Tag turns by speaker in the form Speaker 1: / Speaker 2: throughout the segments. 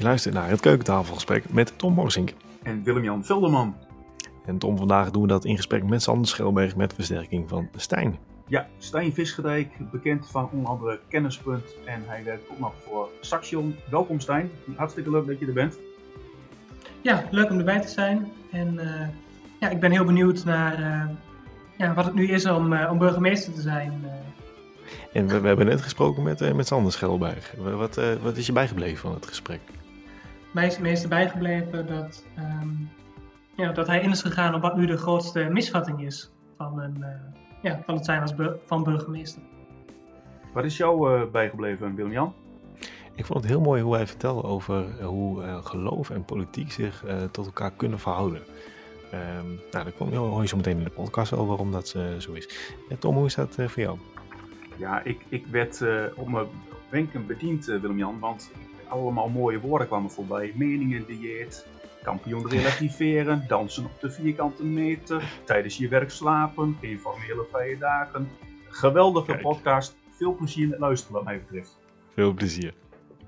Speaker 1: Je luistert naar het keukentafelgesprek met Tom Morsink.
Speaker 2: En Willem-Jan Velderman.
Speaker 1: En Tom, vandaag doen we dat in gesprek met Sander Schelberg met versterking van Stijn.
Speaker 2: Ja, Stijn Visgedijk, bekend van onder andere Kennispunt. En hij werkt ook nog voor Saxion. Welkom Stijn, hartstikke leuk dat je er bent.
Speaker 3: Ja, leuk om erbij te zijn. En uh, ja, ik ben heel benieuwd naar uh, ja, wat het nu is om, uh, om burgemeester te zijn.
Speaker 1: En we, we, hebben net gesproken met, met Sander Schelberg. Wat, wat is je bijgebleven van het gesprek?
Speaker 3: Mij is het meeste bijgebleven dat, um, ja, dat hij in is gegaan op wat nu de grootste misvatting is van, een, ja, van het zijn als bur van burgemeester.
Speaker 2: Wat is jou bijgebleven, Willem-Jan?
Speaker 1: Ik vond het heel mooi hoe hij vertelde over hoe uh, geloof en politiek zich uh, tot elkaar kunnen verhouden. Um, nou, dat komt heel mooi zo meteen in de podcast over waarom dat uh, zo is. En Tom, hoe is dat voor jou?
Speaker 2: Ja, ik, ik werd op mijn wenken bediend, Willem-Jan, want allemaal mooie woorden kwamen voorbij. Meningen dieet, kampioen relativeren, dansen op de vierkante meter, tijdens je werk slapen, informele vrije dagen. Geweldige Kijk. podcast, veel plezier met luisteren wat mij betreft.
Speaker 1: Veel plezier.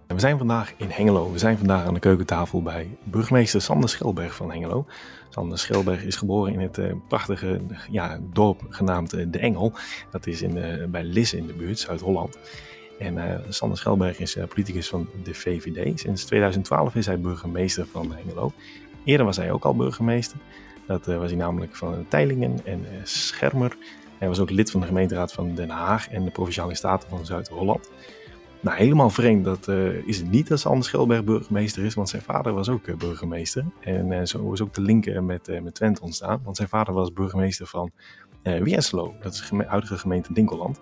Speaker 1: We zijn vandaag in Hengelo. We zijn vandaag aan de keukentafel bij burgemeester Sander Schelberg van Hengelo. Sander Schelberg is geboren in het uh, prachtige ja, dorp genaamd uh, De Engel. Dat is in, uh, bij Lisse in de buurt, Zuid-Holland. En Sander Schelberg is politicus van de VVD. Sinds 2012 is hij burgemeester van Hengelo. Eerder was hij ook al burgemeester. Dat was hij namelijk van Teilingen en Schermer. Hij was ook lid van de gemeenteraad van Den Haag en de Provinciale Staten van Zuid-Holland. Nou, helemaal vreemd dat, is het niet dat Sander Schelberg burgemeester is, want zijn vader was ook burgemeester. En zo is ook de link met, met Twente ontstaan, want zijn vader was burgemeester van Wierselo, dat is de huidige gemeente Dinkeland.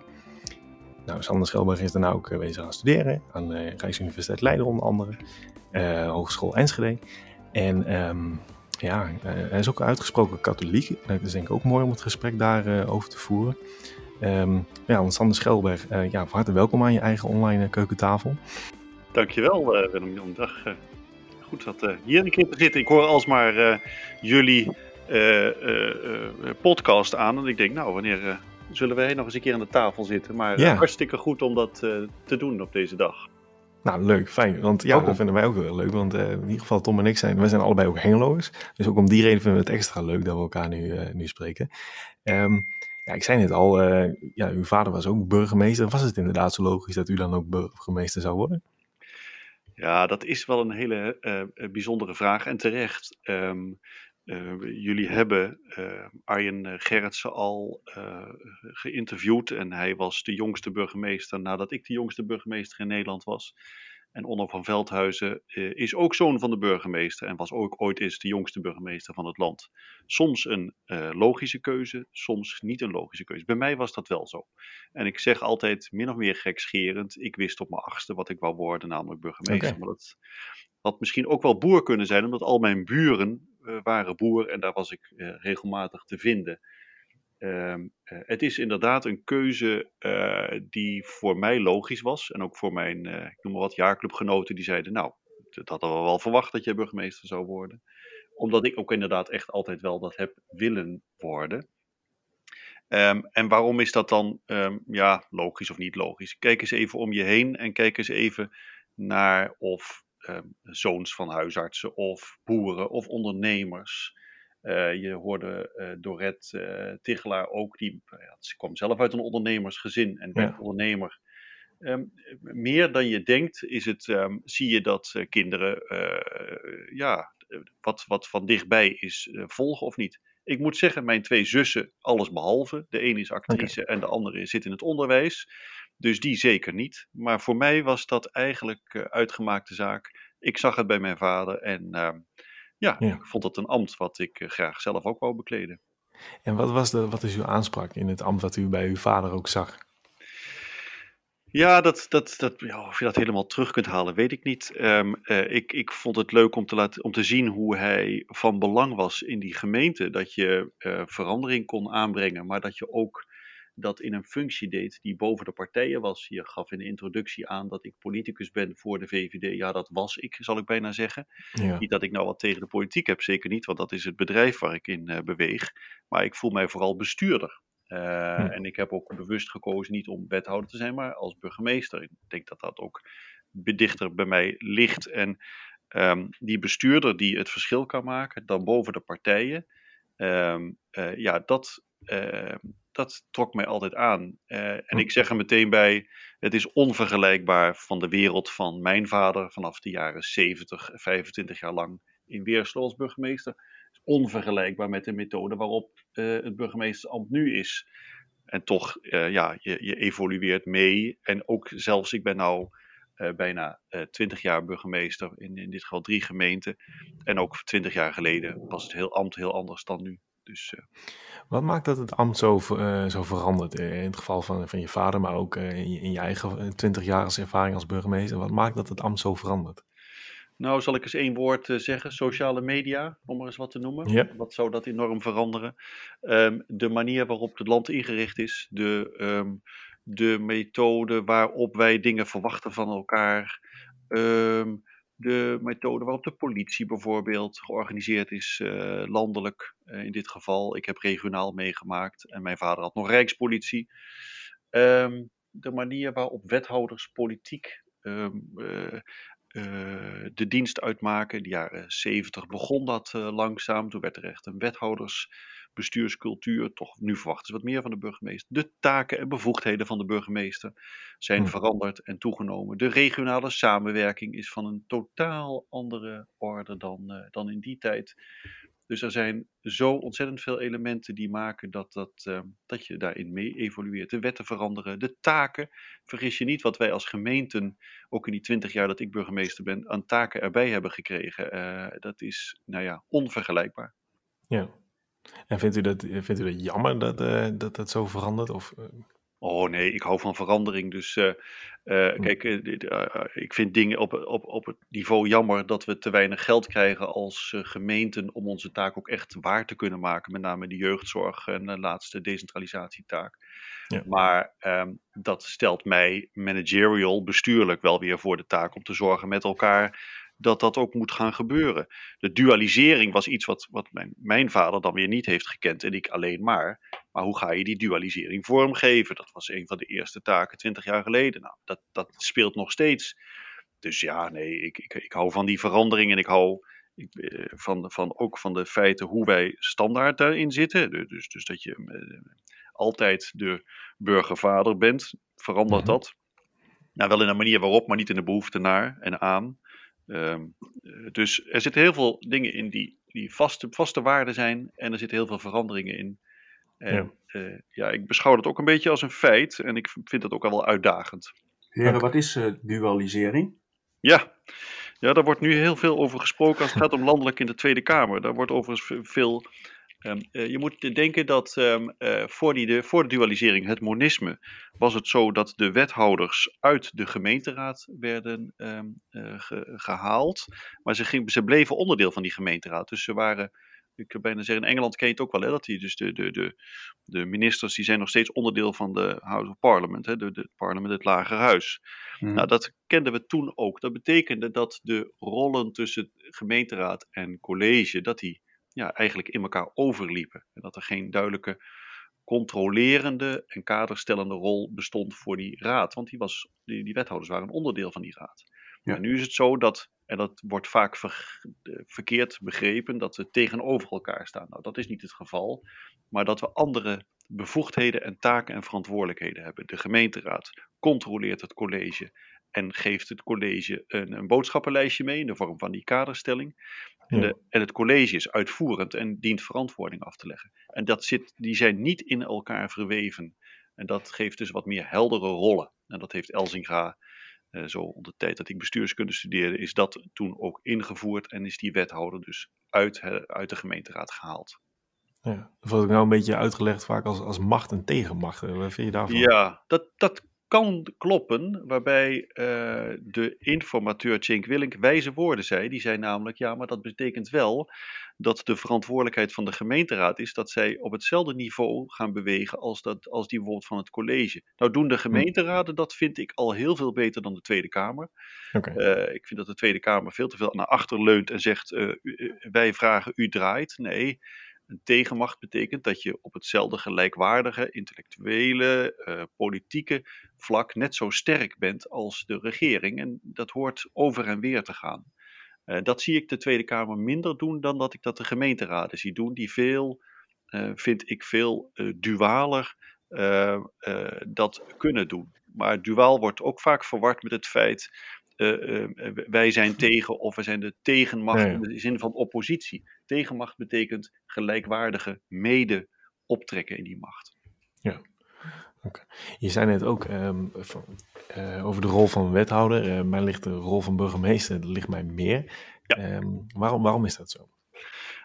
Speaker 1: Nou, Sander Schelberg is daarna ook wezen gaan studeren aan de Rijksuniversiteit Leiden onder andere, Hogeschool Enschede. En um, ja, hij is ook uitgesproken katholiek. Dat is denk ik ook mooi om het gesprek daarover over te voeren. Um, ja, Sander Schelberg, uh, ja, van harte welkom aan je eigen online keukentafel.
Speaker 4: Dankjewel uh, Willem-Jan. Dag. Uh, goed dat hier een keer te zitten. Ik hoor alsmaar jullie podcast aan en ik denk, nou, wanneer zullen wij nog eens een keer aan de tafel zitten? Maar ja. hartstikke goed om dat te doen op deze dag.
Speaker 1: Nou, leuk, fijn. Want ja, dat vinden wij ook heel leuk. Want in ieder geval Tom en ik zijn, wij zijn allebei ook Hengeloers. Dus ook om die reden vinden we het extra leuk dat we elkaar nu, nu spreken. Um, ja, ik zei net al, uh, ja, uw vader was ook burgemeester. Was het inderdaad zo logisch dat u dan ook burgemeester zou worden?
Speaker 4: Ja, dat is wel een hele uh, bijzondere vraag en terecht. Um, jullie hebben Arjen Gerritsen al geïnterviewd en hij was de jongste burgemeester nadat ik de jongste burgemeester in Nederland was. En Onno van Veldhuizen uh, is ook zoon van de burgemeester en was ook ooit eens de jongste burgemeester van het land. Soms een uh, logische keuze, soms niet een logische keuze. Bij mij was dat wel zo. En ik zeg altijd min of meer gekscherend, ik wist op mijn achtste wat ik wou worden, namelijk burgemeester. Okay. Maar dat had misschien ook wel boer kunnen zijn, omdat al mijn buren uh, waren boer en daar was ik regelmatig te vinden. Uh, het is inderdaad een keuze die voor mij logisch was. En ook voor mijn, ik noem maar wat, jaarclubgenoten die zeiden, nou, dat hadden we wel verwacht dat je burgemeester zou worden. Omdat ik ook inderdaad echt altijd wel dat heb willen worden. Um, en waarom is dat dan, um, ja, logisch of niet logisch? Kijk eens even om je heen en kijk eens even naar of zoons van huisartsen of boeren of ondernemers uh, je hoorde uh, Dorette uh, Tigelaar ook, die ja, ze kwam zelf uit een ondernemersgezin en werd ja. ondernemer. Um, meer dan je denkt is het, um, zie je dat kinderen ja, wat, wat van dichtbij is volgen of niet. Ik moet zeggen, mijn twee zussen, alles behalve. De een is actrice okay. en de andere zit in het onderwijs. Dus die zeker niet. Maar voor mij was dat eigenlijk uitgemaakte zaak. Ik zag het bij mijn vader en ehm, ja, ja, ik vond dat een ambt wat ik uh, graag zelf ook wou bekleden.
Speaker 1: En wat, was de, wat is uw aanspraak in het ambt wat u bij uw vader ook zag?
Speaker 4: Ja, dat, dat, dat, ja, of je dat helemaal terug kunt halen, weet ik niet. Um, uh, ik, ik vond het leuk om te, laten, om te zien hoe hij van belang was in die gemeente. Dat je uh, verandering kon aanbrengen, maar dat je ook dat in een functie deed die boven de partijen was. Je gaf in de introductie aan dat ik politicus ben voor de VVD. Ja, dat was ik, zal ik bijna zeggen. Ja. Niet dat ik nou wat tegen de politiek heb, zeker niet, want dat is het bedrijf waar ik in uh, beweeg. Maar ik voel mij vooral bestuurder. Uh, hm. En ik heb ook bewust gekozen niet om wethouder te zijn, maar als burgemeester. Ik denk dat dat ook dichter bij mij ligt. En ehm, die bestuurder die het verschil kan maken, dan boven de partijen. Ehm, eh, ja, dat, ehm, dat trok mij altijd aan. Eh, en
Speaker 1: Hm.
Speaker 4: ik zeg er meteen bij, het is onvergelijkbaar van de wereld van mijn vader vanaf de jaren 70, 25 jaar lang in Weersel als burgemeester. Onvergelijkbaar met de methode waarop eh, het burgemeestersambt nu is. En toch, eh, ja, je, je evolueert mee. En ook zelfs, ik ben nou eh, bijna 20 jaar burgemeester, in, in dit geval drie gemeenten. En ook 20 jaar geleden was het heel ambt heel anders dan nu. Dus eh,
Speaker 1: Wat maakt dat het ambt zo, eh, zo verandert? eh, in het geval van, van je vader, maar ook in, je, in je eigen eh, 20 jaar als ervaring als burgemeester. Wat maakt dat het ambt zo verandert?
Speaker 4: nou, zal ik eens één woord zeggen? Sociale media, om er eens wat te noemen.
Speaker 1: Ja.
Speaker 4: Wat zou dat enorm veranderen? Ehm, de manier waarop het land ingericht is, de, ehm, de methode waarop wij dingen verwachten van elkaar, ehm, de methode waarop de politie bijvoorbeeld georganiseerd is, eh, landelijk eh, in dit geval. Ik heb regionaal meegemaakt en mijn vader had nog rijkspolitie. Ehm, de manier waarop wethouders politiek ehm, eh, de dienst uitmaken. In de jaren 70 begon dat langzaam. Toen werd er echt een wethoudersbestuurscultuur. Toch, nu verwachten ze wat meer van de burgemeester. De taken en bevoegdheden van de burgemeester zijn
Speaker 1: Hm.
Speaker 4: veranderd en toegenomen. De regionale samenwerking is van een totaal andere orde dan, eh, dan in die tijd. Dus er zijn zo ontzettend veel elementen die maken dat, dat, eh, dat je daarin mee evolueert. De wetten veranderen, de taken. Vergis je niet wat wij als gemeenten, ook in die twintig jaar dat ik burgemeester ben, aan taken erbij hebben gekregen. Eh, dat is, nou ja, onvergelijkbaar.
Speaker 1: Ja. En vindt u dat, vindt u dat jammer dat, eh, dat dat zo verandert? Of, eh,
Speaker 4: Oh nee, ik hou van verandering. Dus eh,
Speaker 1: Hm.
Speaker 4: kijk, ik vind dingen op, op, op het niveau jammer dat we te weinig geld krijgen als gemeenten om onze taak ook echt waar te kunnen maken. Met name de jeugdzorg en de laatste decentralisatietaak.
Speaker 1: Ja.
Speaker 4: Maar ehm, dat stelt mij managerial, bestuurlijk wel weer voor de taak om te zorgen met elkaar dat dat ook moet gaan gebeuren. De dualisering was iets wat, wat mijn, mijn vader dan weer niet heeft gekend en ik alleen maar. Maar hoe ga je die dualisering vormgeven? Dat was een van de eerste taken twintig jaar geleden. Nou, dat, dat speelt nog steeds. Dus ja, nee, ik, ik, ik hou van die verandering en ik hou ik, eh, van, van, ook van de feiten hoe wij standaard daarin zitten. Du- Dus, dus dat je eh, altijd de burgervader bent. Verandert
Speaker 1: Mhm.
Speaker 4: dat? Nou, wel in een manier waarop, maar niet in de behoefte naar en aan. Ehm, eh, dus er zitten heel veel dingen in die, die vaste, vaste waarden zijn. En er zitten heel veel veranderingen in. En
Speaker 1: Ja.
Speaker 4: ja. ja, ik beschouw dat ook een beetje als een feit. En ik vind dat ook al wel uitdagend.
Speaker 2: Heren, wat is eh, dualisering?
Speaker 4: Ja. ja, daar wordt nu heel veel over gesproken als het gaat om landelijk in de Tweede Kamer. Daar wordt overigens ve- veel. Ehm, eh, je moet denken dat ehm, eh, voor, die, de, voor de dualisering, het monisme, was het zo dat de wethouders uit de gemeenteraad werden ehm, eh, ge- gehaald. Maar ze, ging, ze bleven onderdeel van die gemeenteraad. Dus ze waren. Ik kan bijna zeggen, in Engeland ken je het ook wel, hè, dat die, dus de, de, de, de ministers die zijn nog steeds onderdeel van de House of Parliament, hè, de, de parlement, het lager huis.
Speaker 2: Hm.
Speaker 4: Nou, dat kenden we toen ook. Dat betekende dat de rollen tussen gemeenteraad en college, dat die ja, eigenlijk in elkaar overliepen. En dat er geen duidelijke controlerende en kaderstellende rol bestond voor die raad. Want die, was, die, die wethouders waren een onderdeel van die raad.
Speaker 2: Ja.
Speaker 4: Maar nu is het zo dat, en dat wordt vaak ver- eh, verkeerd begrepen, dat ze tegenover elkaar staan. Nou, dat is niet het geval. Maar dat we andere bevoegdheden en taken en verantwoordelijkheden hebben. De gemeenteraad controleert het college en geeft het college een, een boodschappenlijstje mee in de vorm van die kaderstelling. En,
Speaker 1: Ja.
Speaker 4: de, en het college is uitvoerend en dient verantwoording af te leggen. En dat zit, die zijn niet in elkaar verweven. En dat geeft dus wat meer heldere rollen. En dat heeft Elzinga, eh, zo onder de tijd dat ik bestuurskunde studeerde, is dat toen ook ingevoerd en is die wethouder dus uit, eh, uit de gemeenteraad gehaald.
Speaker 1: ja. Dat wordt ook nou een beetje uitgelegd vaak als, als macht en tegenmacht. Wat vind je daarvan?
Speaker 4: Ja, dat, dat kan kloppen, waarbij eh, de informateur Cenk Willink wijze woorden zei. Die zei namelijk, ja, maar dat betekent wel dat de verantwoordelijkheid van de gemeenteraad is dat zij op hetzelfde niveau gaan bewegen als, dat, als die bijvoorbeeld van het college. Nou doen de gemeenteraden, dat vind ik al heel veel beter dan de Tweede Kamer. Eh, ik vind dat de Tweede Kamer veel te veel naar achter leunt en zegt: eh, wij vragen, u draait. Nee, een tegenmacht betekent dat je op hetzelfde gelijkwaardige, intellectuele, eh, politieke vlak net zo sterk bent als de regering. En dat hoort over en weer te gaan. dat zie ik de Tweede Kamer minder doen dan dat ik dat de gemeenteraden zie doen, die veel, vind ik, veel dualer dat kunnen doen. Maar duaal wordt ook vaak verward met het feit wij zijn tegen of we zijn de tegenmacht in de zin van oppositie. Tegenmacht betekent gelijkwaardige mede optrekken in die macht.
Speaker 1: Ja. Okay. Je zei net ook um, van, uh, over de rol van wethouder. Uh, mij ligt de rol van burgemeester ligt mij meer. Ja. Um, waarom, waarom is dat zo?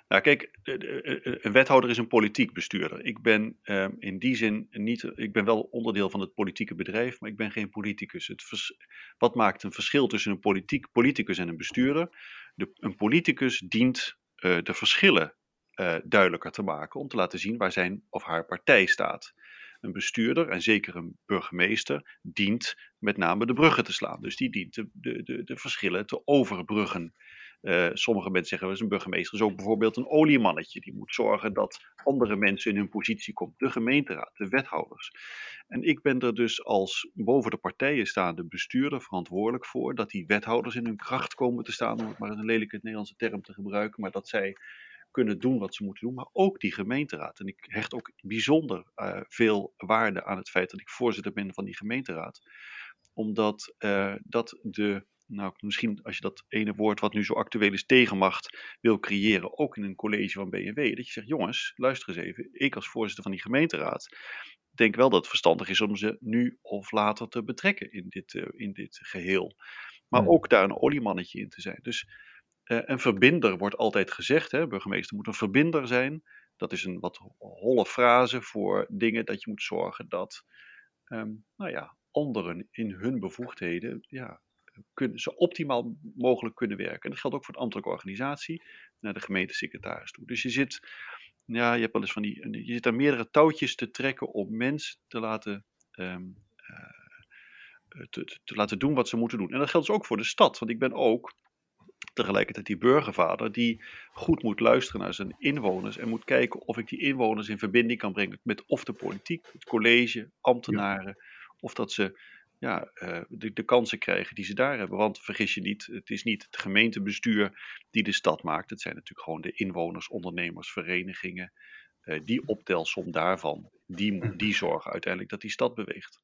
Speaker 4: Nou, kijk, een wethouder is een politiek bestuurder. Ik ben um, in die zin niet. Ik ben wel onderdeel van het politieke bedrijf, maar ik ben geen politicus. Het wat maakt een verschil tussen een politiek, politicus en een bestuurder? De, een politicus dient de verschillen duidelijker te maken om te laten zien waar zijn of haar partij staat. Een bestuurder, en zeker een burgemeester, dient met name de bruggen te slaan. Dus die dient de, de, de verschillen te overbruggen. Uh, sommige mensen zeggen, een burgemeester is ook bijvoorbeeld een oliemannetje. Die moet zorgen dat andere mensen in hun positie komen. De gemeenteraad, de wethouders. En ik ben er dus als boven de partijen staande bestuurder verantwoordelijk voor dat die wethouders in hun kracht komen te staan, om het maar een lelijke Nederlandse term te gebruiken, maar dat zij kunnen doen wat ze moeten doen, maar ook die gemeenteraad. En ik hecht ook bijzonder uh, veel waarde aan het feit dat ik voorzitter ben van die gemeenteraad. Omdat uh, dat de, nou misschien als je dat ene woord wat nu zo actueel is, tegenmacht wil creëren, ook in een college van BNW, dat je zegt, jongens, luister eens even, ik als voorzitter van die gemeenteraad, denk wel dat het verstandig is om ze nu of later te betrekken in dit, uh, in dit geheel. Maar ook daar een oliemannetje in te zijn. Dus uh, een verbinder wordt altijd gezegd, hè, burgemeester moet een verbinder zijn. Dat is een wat holle frase voor dingen dat je moet zorgen dat um, nou ja, anderen in hun bevoegdheden ja, kunnen, zo optimaal mogelijk kunnen werken. En dat geldt ook voor de ambtelijke organisatie naar de gemeentesecretaris toe. Dus je zit, ja, je hebt wel eens van die, je zit aan meerdere touwtjes te trekken om mensen te laten, um, uh, te, te, laten doen wat ze moeten doen. En dat geldt dus ook voor de stad, want ik ben ook tegelijkertijd die burgervader die goed moet luisteren naar zijn inwoners en moet kijken of ik die inwoners in verbinding kan brengen met of de politiek, het college, ambtenaren, of dat ze ja, uh, de, de, kansen krijgen die ze daar hebben. Want vergis je niet, het is niet het gemeentebestuur die de stad maakt. Het zijn natuurlijk gewoon de inwoners, ondernemers, verenigingen. Uh, die optelsom daarvan, die, die zorgen uiteindelijk dat die stad beweegt.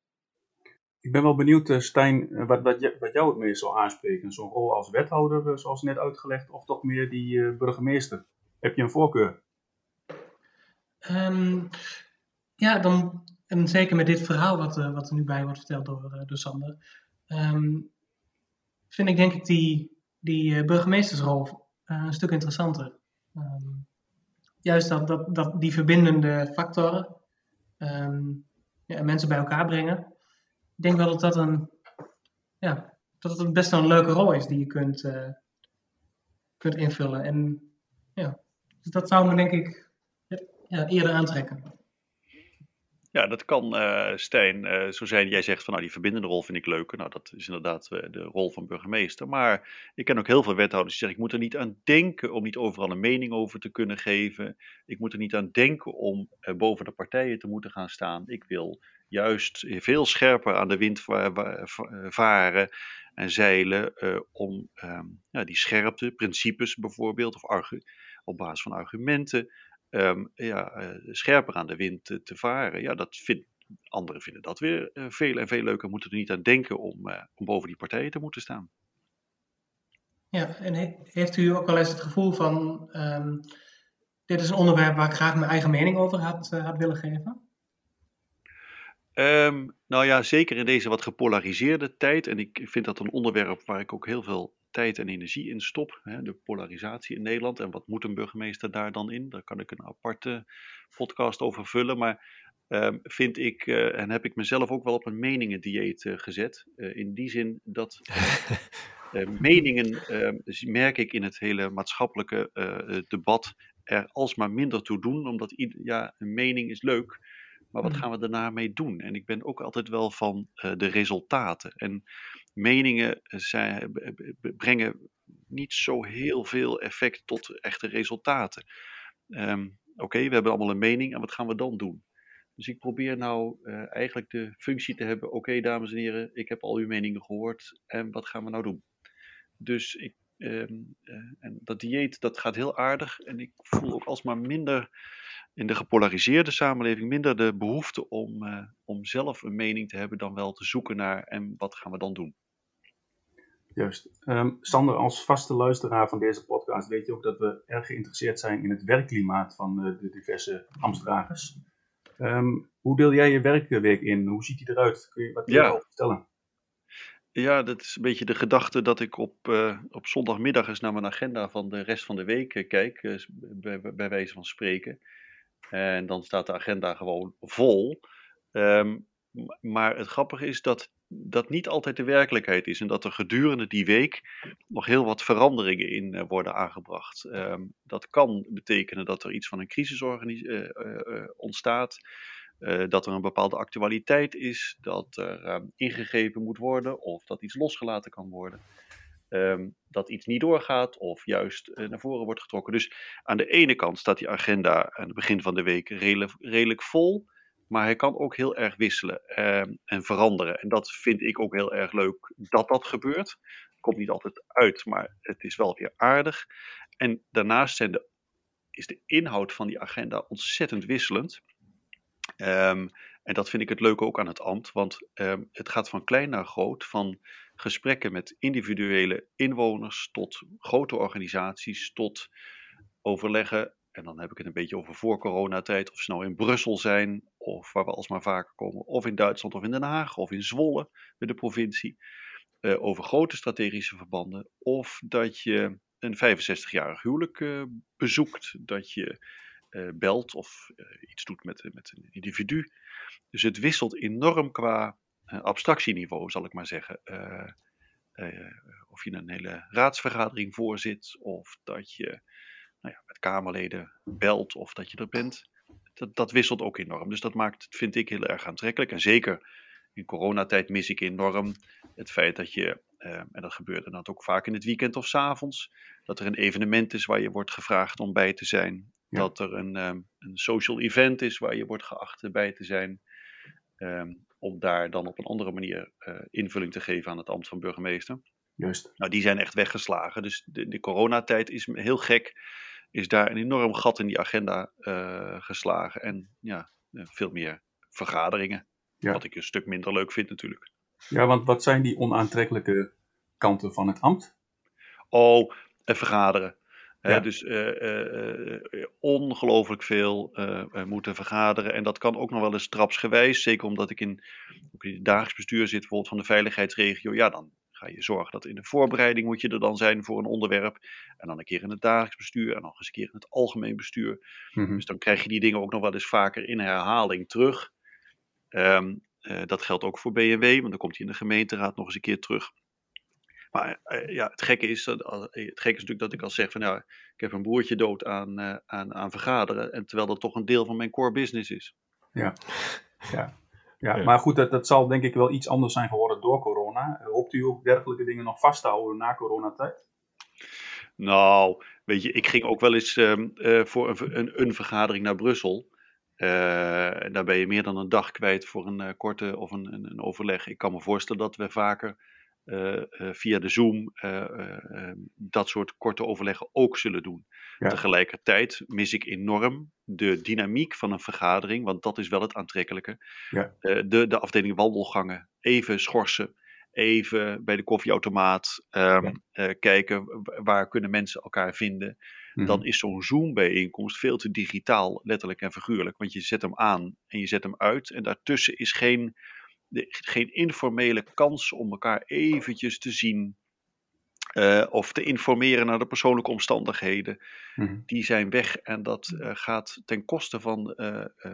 Speaker 2: Ik ben wel benieuwd, uh, Stijn, wat, wat, wat, jou het meest zal aanspreken. Zo'n rol als wethouder, zoals net uitgelegd, of toch meer die burgemeester? Heb je een voorkeur?
Speaker 3: Um, ja, dan, en zeker met dit verhaal wat, wat er nu bij wordt verteld door, door Sander, um, vind ik denk ik die, die burgemeestersrol een stuk interessanter. Um, juist dat, dat, dat die verbindende factoren ja, mensen bij elkaar brengen ik denk wel dat dat een, ja, dat het best wel een leuke rol is die je kunt, kunt invullen. En ja, dus dat zou me denk ik ja, eerder aantrekken.
Speaker 4: Ja, dat kan, uh, Stijn. Uh, zo zijn jij zegt van nou, die verbindende rol vind ik leuker. Nou, dat is inderdaad uh, de rol van burgemeester. Maar ik ken ook heel veel wethouders die zeggen: ik moet er niet aan denken om niet overal een mening over te kunnen geven. Ik moet er niet aan denken om boven de partijen te moeten gaan staan. Ik wil juist veel scherper aan de wind varen en zeilen om um, ja, die scherpte, principes bijvoorbeeld, of op basis van argumenten, um, ja, uh, scherper aan de wind te, te varen. Ja, dat vindt anderen vinden dat weer uh, veel en veel leuker. Moeten er niet aan denken om, om boven die partijen te moeten staan.
Speaker 3: Ja, en he heeft u ook wel eens het gevoel van, um, dit is een onderwerp waar ik graag mijn eigen mening over had, had willen geven?
Speaker 4: Um, nou ja, zeker in deze wat gepolariseerde tijd. En ik vind dat een onderwerp waar ik ook heel veel tijd en energie in stop. Hè, de polarisatie in Nederland. En wat moet een burgemeester daar dan in? Daar kan ik een aparte podcast over vullen. Maar um, vind ik, uh, en heb ik mezelf ook wel op een meningendieet uh, gezet. Uh, in die zin dat meningen, ehm, merk ik in het hele maatschappelijke debat, er alsmaar minder toe doen. Omdat ja, een mening is leuk. Maar wat mm. gaan we daarna mee doen? En ik ben ook altijd wel van de resultaten. En meningen zijn, brengen niet zo heel veel effect tot echte resultaten. Um, Oké, we hebben allemaal een mening en wat gaan we dan doen? Dus ik probeer nou uh, eigenlijk de functie te hebben: oké, dames en heren, ik heb al uw meningen gehoord en wat gaan we nou doen? Dus ik ehm, eh, en dat dieet, dat gaat heel aardig. En ik voel ook alsmaar minder in de gepolariseerde samenleving minder de behoefte om, om zelf een mening te hebben dan wel te zoeken naar en wat gaan we dan doen.
Speaker 2: Juist. Um, Sander, als vaste luisteraar van deze podcast weet je ook dat we erg geïnteresseerd zijn in het werkklimaat van uh, de diverse ambtsdragers. Um, hoe deel jij je werkweek in? Hoe ziet die eruit? Kun je wat ja. over vertellen?
Speaker 4: Ja, dat is een beetje de gedachte dat ik op, uh, op zondagmiddag eens naar mijn agenda van de rest van de week uh, kijk, uh, bij, bij, wijze van spreken. En dan staat de agenda gewoon vol. Um, maar het grappige is dat dat niet altijd de werkelijkheid is en dat er gedurende die week nog heel wat veranderingen in uh, worden aangebracht. Um, dat kan betekenen dat er iets van een crisis uh, uh, ontstaat, dat er een bepaalde actualiteit is, dat er ehm, ingegrepen moet worden of dat iets losgelaten kan worden. Um, dat iets niet doorgaat of juist naar voren wordt getrokken. Dus aan de ene kant staat die agenda aan het begin van de week redelijk vol. Maar hij kan ook heel erg wisselen uh, en veranderen. En dat vind ik ook heel erg leuk dat dat gebeurt. Komt niet altijd uit, maar het is wel weer aardig. En daarnaast zijn de, is de inhoud van die agenda ontzettend wisselend. Um, en dat vind ik het leuke ook aan het ambt, want um, het gaat van klein naar groot, van gesprekken met individuele inwoners tot grote organisaties, tot overleggen en dan heb ik het een beetje over voor coronatijd, of ze nou in Brussel zijn, of waar we alsmaar vaker komen, of in Duitsland of in Den Haag, of in Zwolle met de provincie, uh, over grote strategische verbanden, of dat je een 65-jarig huwelijk uh, bezoekt, dat je uh, belt of iets doet met, met een individu. Dus het wisselt enorm qua abstractieniveau, zal ik maar zeggen. of je een hele raadsvergadering voorzit, of dat je nou ja, met Kamerleden belt of dat je er bent. Dat, dat wisselt ook enorm. Dus dat maakt vind ik, heel erg aantrekkelijk. En zeker in coronatijd mis ik enorm het feit dat je, eh, en dat gebeurt dan ook vaak in het weekend of s avonds, dat er een evenement is waar je wordt gevraagd om bij te zijn. Dat er een, um, een social event is waar je wordt geacht bij te zijn. Um, om daar dan op een andere manier uh, invulling te geven aan het ambt van burgemeester.
Speaker 2: Juist.
Speaker 4: Nou, die zijn echt weggeslagen. Dus de, de coronatijd is heel gek is daar een enorm gat in die agenda uh, geslagen. En ja, eh, veel meer vergaderingen. Ja. Wat ik een stuk minder leuk vind natuurlijk.
Speaker 2: Ja, want wat zijn die onaantrekkelijke kanten van het ambt?
Speaker 4: Oh, en vergaderen. Ja. dus uh, uh, ongelooflijk veel moeten vergaderen. En dat kan ook nog wel eens trapsgewijs. Zeker omdat ik in, ook in het dagelijks bestuur zit, bijvoorbeeld van de veiligheidsregio. Ja, dan ga je zorgen dat in de voorbereiding moet je er dan zijn voor een onderwerp. En dan een keer in het dagelijks bestuur en nog eens een keer in het algemeen bestuur. Mm-hmm. Dus dan krijg je die dingen ook nog wel eens vaker in herhaling terug. Um, uh, dat geldt ook voor BMW, want dan komt hij in de gemeenteraad nog eens een keer terug. Maar uh, ja, het gekke, is, uh, het gekke is natuurlijk dat ik al zeg van ja, ik heb een broertje dood aan, aan, aan vergaderen. En terwijl dat toch een deel van mijn core business is.
Speaker 2: Ja, ja. Ja, maar goed, dat, dat zal denk ik wel iets anders zijn geworden door corona. Hoopt u ook dergelijke dingen nog vast te houden na coronatijd?
Speaker 4: Nou, weet je, ik ging ook wel eens um, uh, voor een, een, een, vergadering naar Brussel. Uh, daar ben je meer dan een dag kwijt voor een uh, korte of een, een, een, overleg. Ik kan me voorstellen dat we vaker via de Zoom ehm, dat soort korte overleggen ook zullen doen. Ja. Tegelijkertijd mis ik enorm de dynamiek van een vergadering, want dat is wel het aantrekkelijke. Ja. de, de afdeling wandelgangen, even schorsen even bij de koffieautomaat um, ja. uh, kijken waar kunnen mensen elkaar vinden. Dan is zo'n Zoom-bijeenkomst veel te digitaal, letterlijk en figuurlijk. Want je zet hem aan en je zet hem uit. En daartussen is geen, de, geen informele kans om elkaar eventjes te zien. Uh, of te informeren naar de persoonlijke omstandigheden. Mm-hmm. Die zijn weg en dat uh, gaat ten koste van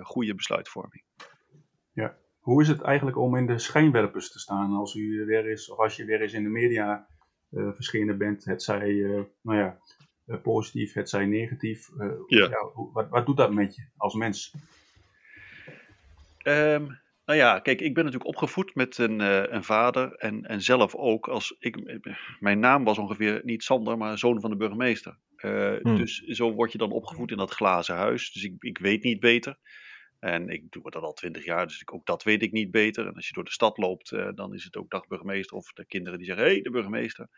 Speaker 4: goede besluitvorming.
Speaker 2: Ja. Hoe is het eigenlijk om in de schijnwerpers te staan als u weer is, of als je weer eens in de media uh, verschenen bent? Het zij, uh, nou ja, uh, positief, het zij negatief. Ja. ja wat, wat, doet dat met je als mens?
Speaker 4: Um, nou ja, kijk, ik ben natuurlijk opgevoed met een, een vader en, en zelf ook. Als ik, mijn naam was ongeveer niet Sander, maar zoon van de burgemeester. Hmm. Dus zo word je dan opgevoed in dat glazen huis. Dus ik, ik weet niet beter. En ik doe dat al twintig jaar, dus ook dat weet ik niet beter. En als je door de stad loopt, uh, dan is het ook dagburgemeester of de kinderen die zeggen: hé, hey, de burgemeester.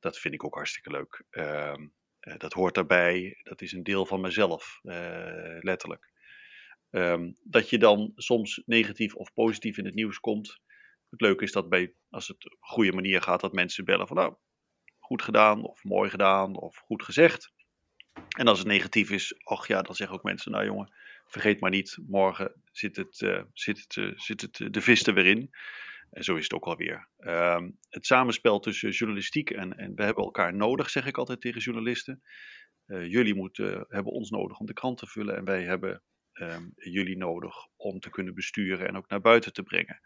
Speaker 4: dat vind ik ook hartstikke leuk. Ehm, dat hoort daarbij. Dat is een deel van mezelf, letterlijk. Ehm, dat je dan soms negatief of positief in het nieuws komt. Het leuke is dat bij, als het op goede manier gaat, dat mensen bellen van nou, goed gedaan of mooi gedaan of goed gezegd. En als het negatief is, ach ja, dan zeggen ook mensen, nou jongen, vergeet maar niet, morgen zit, het, uh, zit, het, uh, zit het, de vis er weer in. En zo is het ook alweer. Um, het samenspel tussen journalistiek en, en we hebben elkaar nodig, zeg ik altijd tegen journalisten. Uh, jullie moeten, hebben ons nodig om de krant te vullen en wij hebben um, jullie nodig om te kunnen besturen en ook naar buiten te brengen.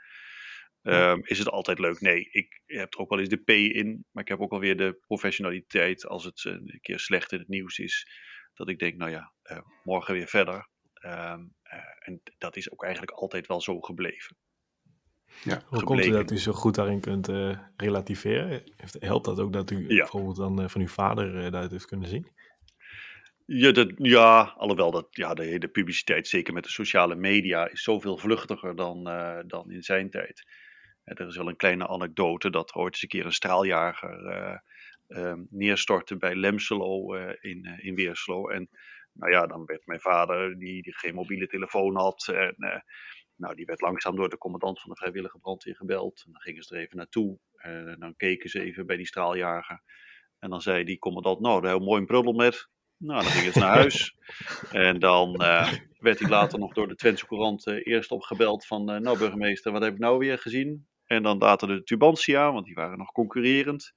Speaker 4: Um, is het altijd leuk? Nee, ik heb er ook wel eens de P in, maar ik heb ook alweer de professionaliteit als het een keer slecht in het nieuws is. Dat ik denk, nou ja, uh, morgen weer verder. Um, uh, en dat is ook eigenlijk altijd wel zo gebleven.
Speaker 1: Ja, Hoe komt het dat u zo goed daarin kunt uh, relativeren? Helpt dat ook dat u ja. bijvoorbeeld dan van uw vader dat heeft kunnen zien?
Speaker 4: Ja, dat, ja, alhoewel dat, ja, de hele publiciteit, zeker met de sociale media, is zoveel vluchtiger dan, uh, dan in zijn tijd. Uh, er is wel een kleine anekdote dat er ooit eens een keer een straaljager uh, neerstortte bij Lemselo in, in Weerslo. En nou ja, dan werd mijn vader, die, die geen mobiele telefoon had, en, nou, die werd langzaam door de commandant van de vrijwillige brandweer gebeld. En dan gingen ze er even naartoe en dan keken ze even bij die straaljager. En dan zei die commandant, nou, daar heel mooi een met. Nou, dan ging het naar huis. en dan uh, werd hij later nog door de Twentse Courant uh, eerst opgebeld van... Uh, nou burgemeester, wat heb ik nou weer gezien? En dan later de Tubantia, want die waren nog concurrerend.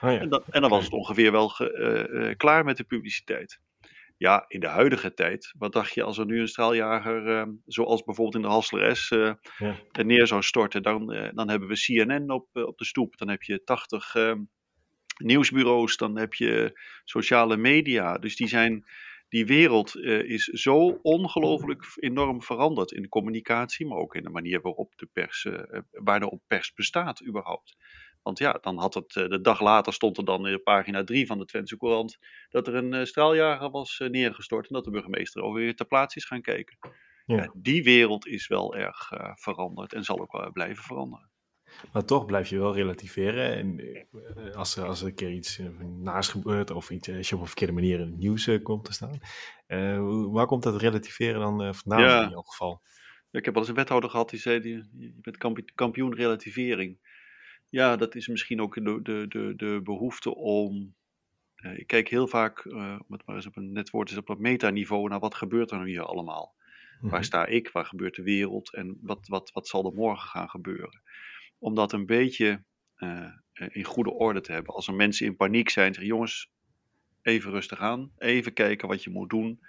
Speaker 4: Oh ja. en, dan, en, dan, was het ongeveer wel ge, klaar met de publiciteit. Ja, in de huidige tijd, wat dacht je als er nu een straaljager, zoals bijvoorbeeld in de Hassler S, ja. neer zou storten, dan, dan hebben we CNN op, op de stoep. Dan heb je 80 nieuwsbureaus, dan heb je sociale media. Dus die zijn, die wereld uh, is zo ongelooflijk enorm veranderd in de communicatie, maar ook in de manier waarop de pers, uh, waar de pers bestaat überhaupt. Want ja, dan had het, uh, de dag later stond er dan in pagina 3 van de Twentse Courant dat er een straaljager was neergestort en dat de burgemeester over weer ter plaatse is gaan kijken. Ja. Ja, die wereld is wel erg veranderd en zal ook wel blijven veranderen.
Speaker 1: Maar toch blijf je wel relativeren. En eh, als er, als er een keer iets eh, naast gebeurt of iets, als je op een verkeerde manier in het nieuws uh, komt te staan. Uh, waar komt dat relativeren dan uh, vandaan ja. in jouw geval?
Speaker 4: Ik heb wel eens een wethouder gehad die zei, die, je bent kampioen relativering. Ja, dat is misschien ook de, de, de, de behoefte om... ik kijk heel vaak, om het maar eens op een net woord is, op het metaniveau naar wat gebeurt er nu hier allemaal. Waar mhm. sta ik? Waar gebeurt de wereld? En wat, wat, wat zal er morgen gaan gebeuren? om dat een beetje uh, in goede orde te hebben. Als er mensen in paniek zijn, zeggen jongens, even rustig aan, even kijken wat je moet doen.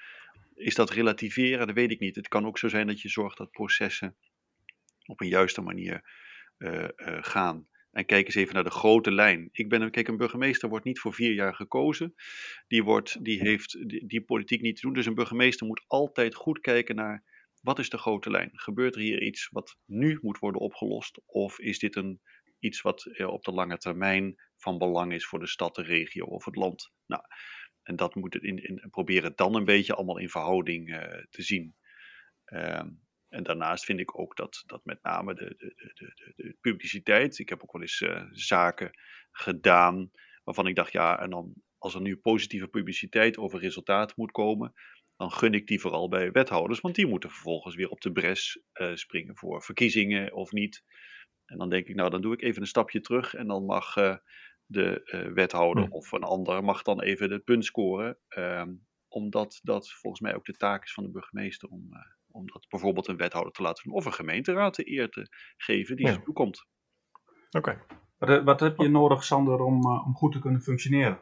Speaker 4: Is dat relativeren? Dat weet ik niet. Het kan ook zo zijn dat je zorgt dat processen op een juiste manier uh, uh, gaan. En kijk eens even naar de grote lijn. Ik ben, kijk, een burgemeester wordt niet voor vier jaar gekozen. Die, wordt, die heeft die, politiek niet te doen. Dus een burgemeester moet altijd goed kijken naar wat is de grote lijn? Gebeurt er hier iets wat nu moet worden opgelost? Of is dit een, iets wat eh, op de lange termijn van belang is voor de stad, de regio of het land? Nou, en dat moet het in, in proberen dan een beetje allemaal in verhouding uh, te zien. Uh, en daarnaast vind ik ook dat, dat met name de, de, de, de publiciteit. Ik heb ook wel eens uh, zaken gedaan waarvan ik dacht, ja, en dan als er nu positieve publiciteit over resultaat moet komen, dan gun ik die vooral bij wethouders, want die moeten vervolgens weer op de bres uh, springen voor verkiezingen of niet. En dan denk ik, nou, dan doe ik even een stapje terug en dan mag uh, de wethouder hm. of een ander mag dan even het punt scoren. Ehm, omdat dat volgens mij ook de taak is van de burgemeester om, om dat bijvoorbeeld een wethouder te laten doen of een gemeenteraad de eer te geven die ja. toekomt.
Speaker 2: Oké. Okay. Wat, wat, heb je nodig, Sander, om, om goed te kunnen functioneren?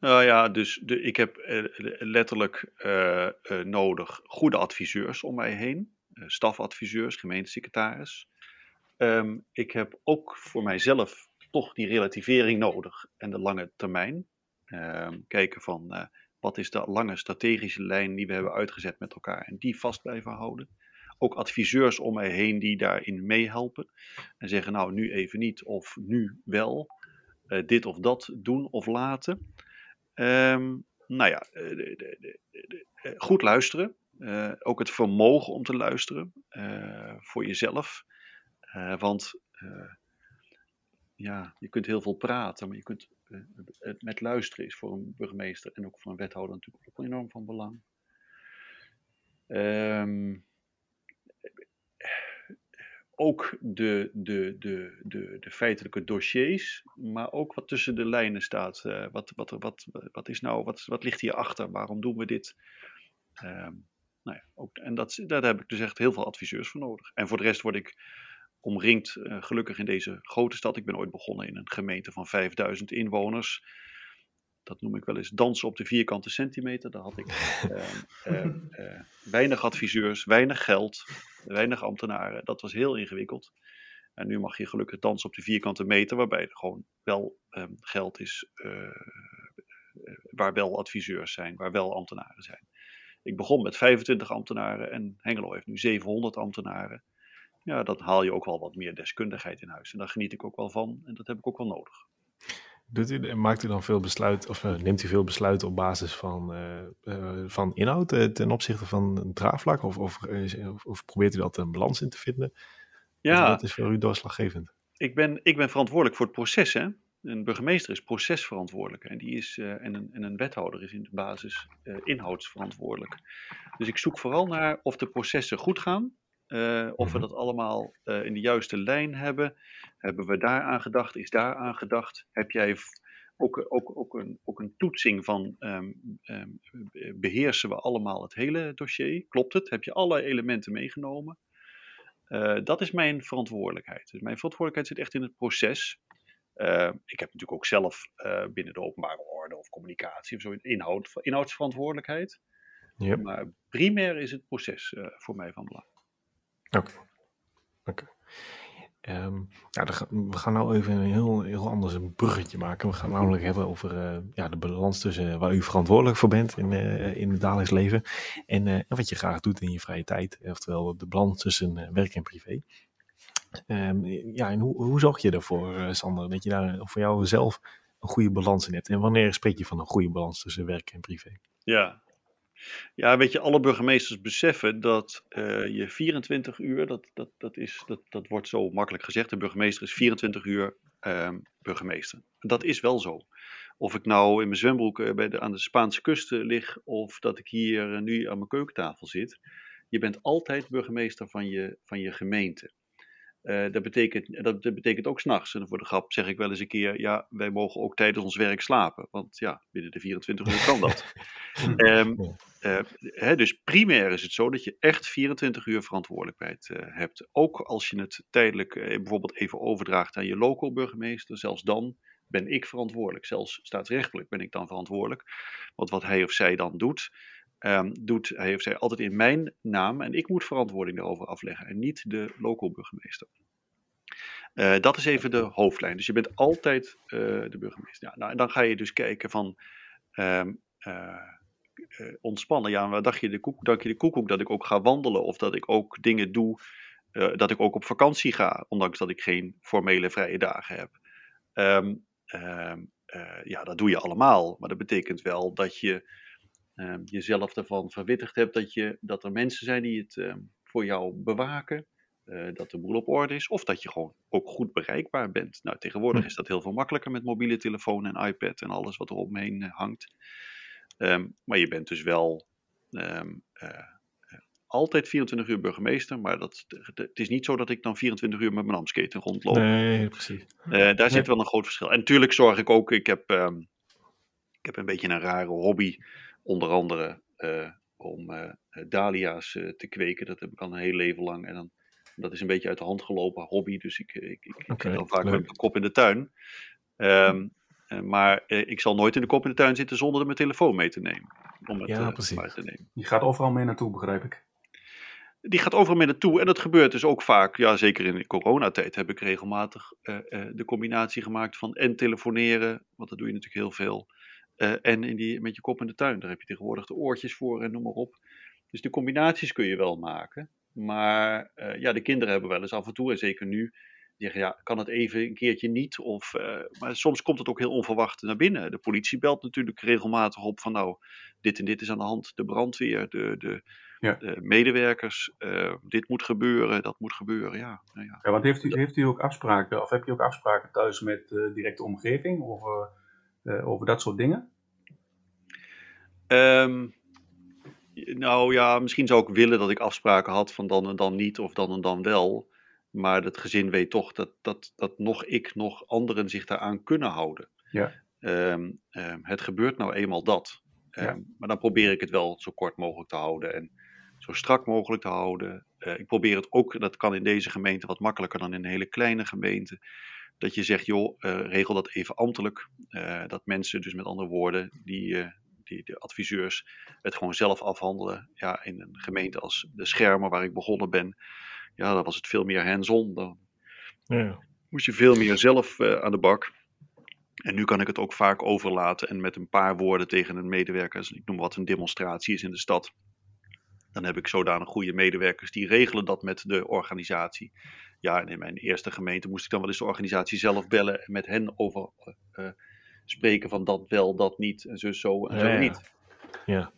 Speaker 4: Nou ja, dus de, ik heb uh, letterlijk uh, uh, nodig goede adviseurs om mij heen. stafadviseurs, gemeentesecretaris. Um, ik heb ook voor mijzelf toch die relativering nodig en de lange termijn. Um, kijken van wat is de lange strategische lijn die we hebben uitgezet met elkaar en die vast blijven houden. Ook adviseurs om mij heen die daarin meehelpen en zeggen nou nu even niet of nu wel. dit of dat doen of laten. Um, nou ja, eh, de, de, de, eh, goed luisteren. Ook het vermogen om te luisteren voor jezelf. Want ja, je kunt heel veel praten, maar je kunt, het met luisteren is voor een burgemeester en ook voor een wethouder natuurlijk ook enorm van belang. Um, ook de, de, de, de, de feitelijke dossiers, maar ook wat tussen de lijnen staat. Uh, wat, wat, wat, wat, is nou, wat, wat ligt hierachter? Waarom doen we dit? Um, nou ja, ook, en dat, daar heb ik dus echt heel veel adviseurs voor nodig. En voor de rest word ik omringd, uh, gelukkig in deze grote stad. Ik ben ooit begonnen in een gemeente van 5000 inwoners dat noem ik wel eens dansen op de vierkante centimeter. Daar had ik uh, uh, weinig adviseurs, weinig geld, weinig ambtenaren. Dat was heel ingewikkeld. En nu mag je gelukkig dansen op de vierkante meter, waarbij er gewoon wel um, geld is, waar wel adviseurs zijn, waar wel ambtenaren zijn. Ik begon met 25 ambtenaren en Hengelo heeft nu 700 ambtenaren. Ja, dan haal je ook wel wat meer deskundigheid in huis. En daar geniet ik ook wel van en dat heb ik ook wel nodig.
Speaker 1: Doet u, maakt u dan veel besluit, of uh, neemt u veel besluiten op basis van, uh, uh, van inhoud ten opzichte van een draagvlak? Of, of, of, probeert u dat een balans in te vinden? Ja. Wat is voor u doorslaggevend?
Speaker 4: Ik ben, ik ben verantwoordelijk voor het proces. Hè? Een burgemeester is procesverantwoordelijk. En, die is, en, een, en een wethouder is in de basis inhoudsverantwoordelijk. Dus ik zoek vooral naar of de processen goed gaan. Uh, of we mhm. dat allemaal uh, in de juiste lijn hebben. Hebben we daar aan gedacht? Is daar aan gedacht? Heb jij ook, ook, ook, een, ook een toetsing van um, um, beheersen we allemaal het hele dossier? Klopt het? Heb je alle elementen meegenomen? Uh, dat is mijn verantwoordelijkheid. Dus mijn verantwoordelijkheid zit echt in het proces. ik heb natuurlijk ook zelf binnen de openbare orde of communicatie of zo inhoud, inhoudsverantwoordelijkheid. Yep. Maar primair is het proces voor mij van belang.
Speaker 1: Oké. Oké. Ehm, we gaan nou even een heel, heel anders een bruggetje maken. We gaan namelijk hebben over uh, ja, de balans tussen waar u verantwoordelijk voor bent in, uh, in het dagelijks leven en wat je graag doet in je vrije tijd. Oftewel de balans tussen werk en privé. Um, ja, en hoe, hoe zorg je ervoor, Sander, dat je daar voor jou zelf een goede balans in hebt? En wanneer spreek je van een goede balans tussen werk en privé?
Speaker 4: Ja, ja, weet je, alle burgemeesters beseffen dat uh, je 24 uur, dat, dat, dat, is, dat, dat wordt zo makkelijk gezegd, de burgemeester is 24 uur um, burgemeester. Dat is wel zo. Of ik nou in mijn zwembroek uh, bij de, aan de Spaanse kust lig, of dat ik hier nu aan mijn keukentafel zit. Je bent altijd burgemeester van je, van je gemeente. Uh, dat, betekent, dat, dat betekent ook s'nachts. En voor de grap zeg ik wel eens een keer: ja, wij mogen ook tijdens ons werk slapen. Want ja, binnen de 24 uur kan dat. um, uh, hè, dus primair is het zo dat je echt 24 uur verantwoordelijkheid uh, hebt. Ook als je het tijdelijk bijvoorbeeld even overdraagt aan je local burgemeester, zelfs dan ben ik verantwoordelijk. Zelfs staatsrechtelijk ben ik dan verantwoordelijk. Want wat hij of zij dan doet, um, doet hij of zij altijd in mijn naam en ik moet verantwoording daarover afleggen en niet de local burgemeester. Uh, dat is even de hoofdlijn. Dus je bent altijd uh, de burgemeester. Ja, nou, en dan ga je dus kijken van um, uh, ontspannen. Ja, wat dacht je de, koek, dacht je de koekoek dat ik ook ga wandelen of dat ik ook dingen doe, dat ik ook op vakantie ga, ondanks dat ik geen formele vrije dagen heb. Um, ja, dat doe je allemaal, maar dat betekent wel dat je jezelf ervan verwittigd hebt dat, je, dat er mensen zijn die het voor jou bewaken. Uh, dat de boel op orde is. Of dat je gewoon ook goed bereikbaar bent. Nou, tegenwoordig hm. is dat heel veel makkelijker met mobiele telefoon en iPad en alles wat er omheen eh, hangt. Um, maar je bent dus wel um, altijd 24 uur burgemeester, maar dat, het is niet zo dat ik dan 24 uur met mijn amsketen rondloop.
Speaker 1: Nee, precies.
Speaker 4: Uh, daar nee. zit wel een groot verschil. En natuurlijk zorg ik ook, ik heb, um, ik heb een beetje een rare hobby. Onder andere om dahlia's te kweken. Dat heb ik al een heel leven lang. En dan, dat is een beetje uit de hand gelopen hobby. Dus ik, ik, ik, okay, ik dan vaak leuk. met mijn kop in de tuin. Um, maar ik zal nooit in de kop in de tuin zitten zonder mijn telefoon mee te nemen. Om het
Speaker 1: ja, precies.
Speaker 2: te nemen. Die gaat overal mee naartoe, begrijp ik.
Speaker 4: Die gaat overal mee naartoe. En dat gebeurt dus ook vaak, ja, zeker in de coronatijd heb ik regelmatig de combinatie gemaakt van en telefoneren, want dat doe je natuurlijk heel veel. Uh, en in die, met je kop in de tuin, daar heb je tegenwoordig de oortjes voor en noem maar op. Dus de combinaties kun je wel maken. Maar uh, ja, de kinderen hebben wel eens af en toe, en zeker nu, die zeggen ja, kan het even een keertje niet? Of, uh, maar soms komt het ook heel onverwacht naar binnen. De politie belt natuurlijk regelmatig op van nou, dit en dit is aan de hand. De brandweer, de, de, ja. medewerkers. dit moet gebeuren, dat moet gebeuren. Ja,
Speaker 2: nou ja. ja want heeft u, heeft u ook afspraken, of heb je ook afspraken thuis met de directe omgeving over, over dat soort dingen?
Speaker 4: Um, nou ja, misschien zou ik willen dat ik afspraken had van dan en dan niet of dan en dan wel. Maar het gezin weet toch dat, dat, dat nog ik, nog anderen zich daaraan kunnen houden.
Speaker 2: Ja.
Speaker 4: Um, het gebeurt nou eenmaal dat. Um, Maar dan probeer ik het wel zo kort mogelijk te houden en zo strak mogelijk te houden. Uh, ik probeer het ook, dat kan in deze gemeente wat makkelijker dan in een hele kleine gemeente. Dat je zegt, joh, uh, regel dat even ambtelijk. Uh, dat mensen, dus met andere woorden, die, die, de adviseurs het gewoon zelf afhandelen. Ja, in een gemeente als de Schermen, waar ik begonnen ben, ja, dan was het veel meer hands-on. Dan ja. moest je veel meer zelf uh, aan de bak. En nu kan ik het ook vaak overlaten en met een paar woorden tegen een medewerker, ik noem wat een demonstratie is in de stad. Dan heb ik zodanig goede medewerkers die regelen dat met de organisatie. Ja, en in mijn eerste gemeente moest ik dan wel eens de organisatie zelf bellen en met hen over uh, spreken van dat wel, dat niet en zo, zo en zo niet.
Speaker 1: Ja.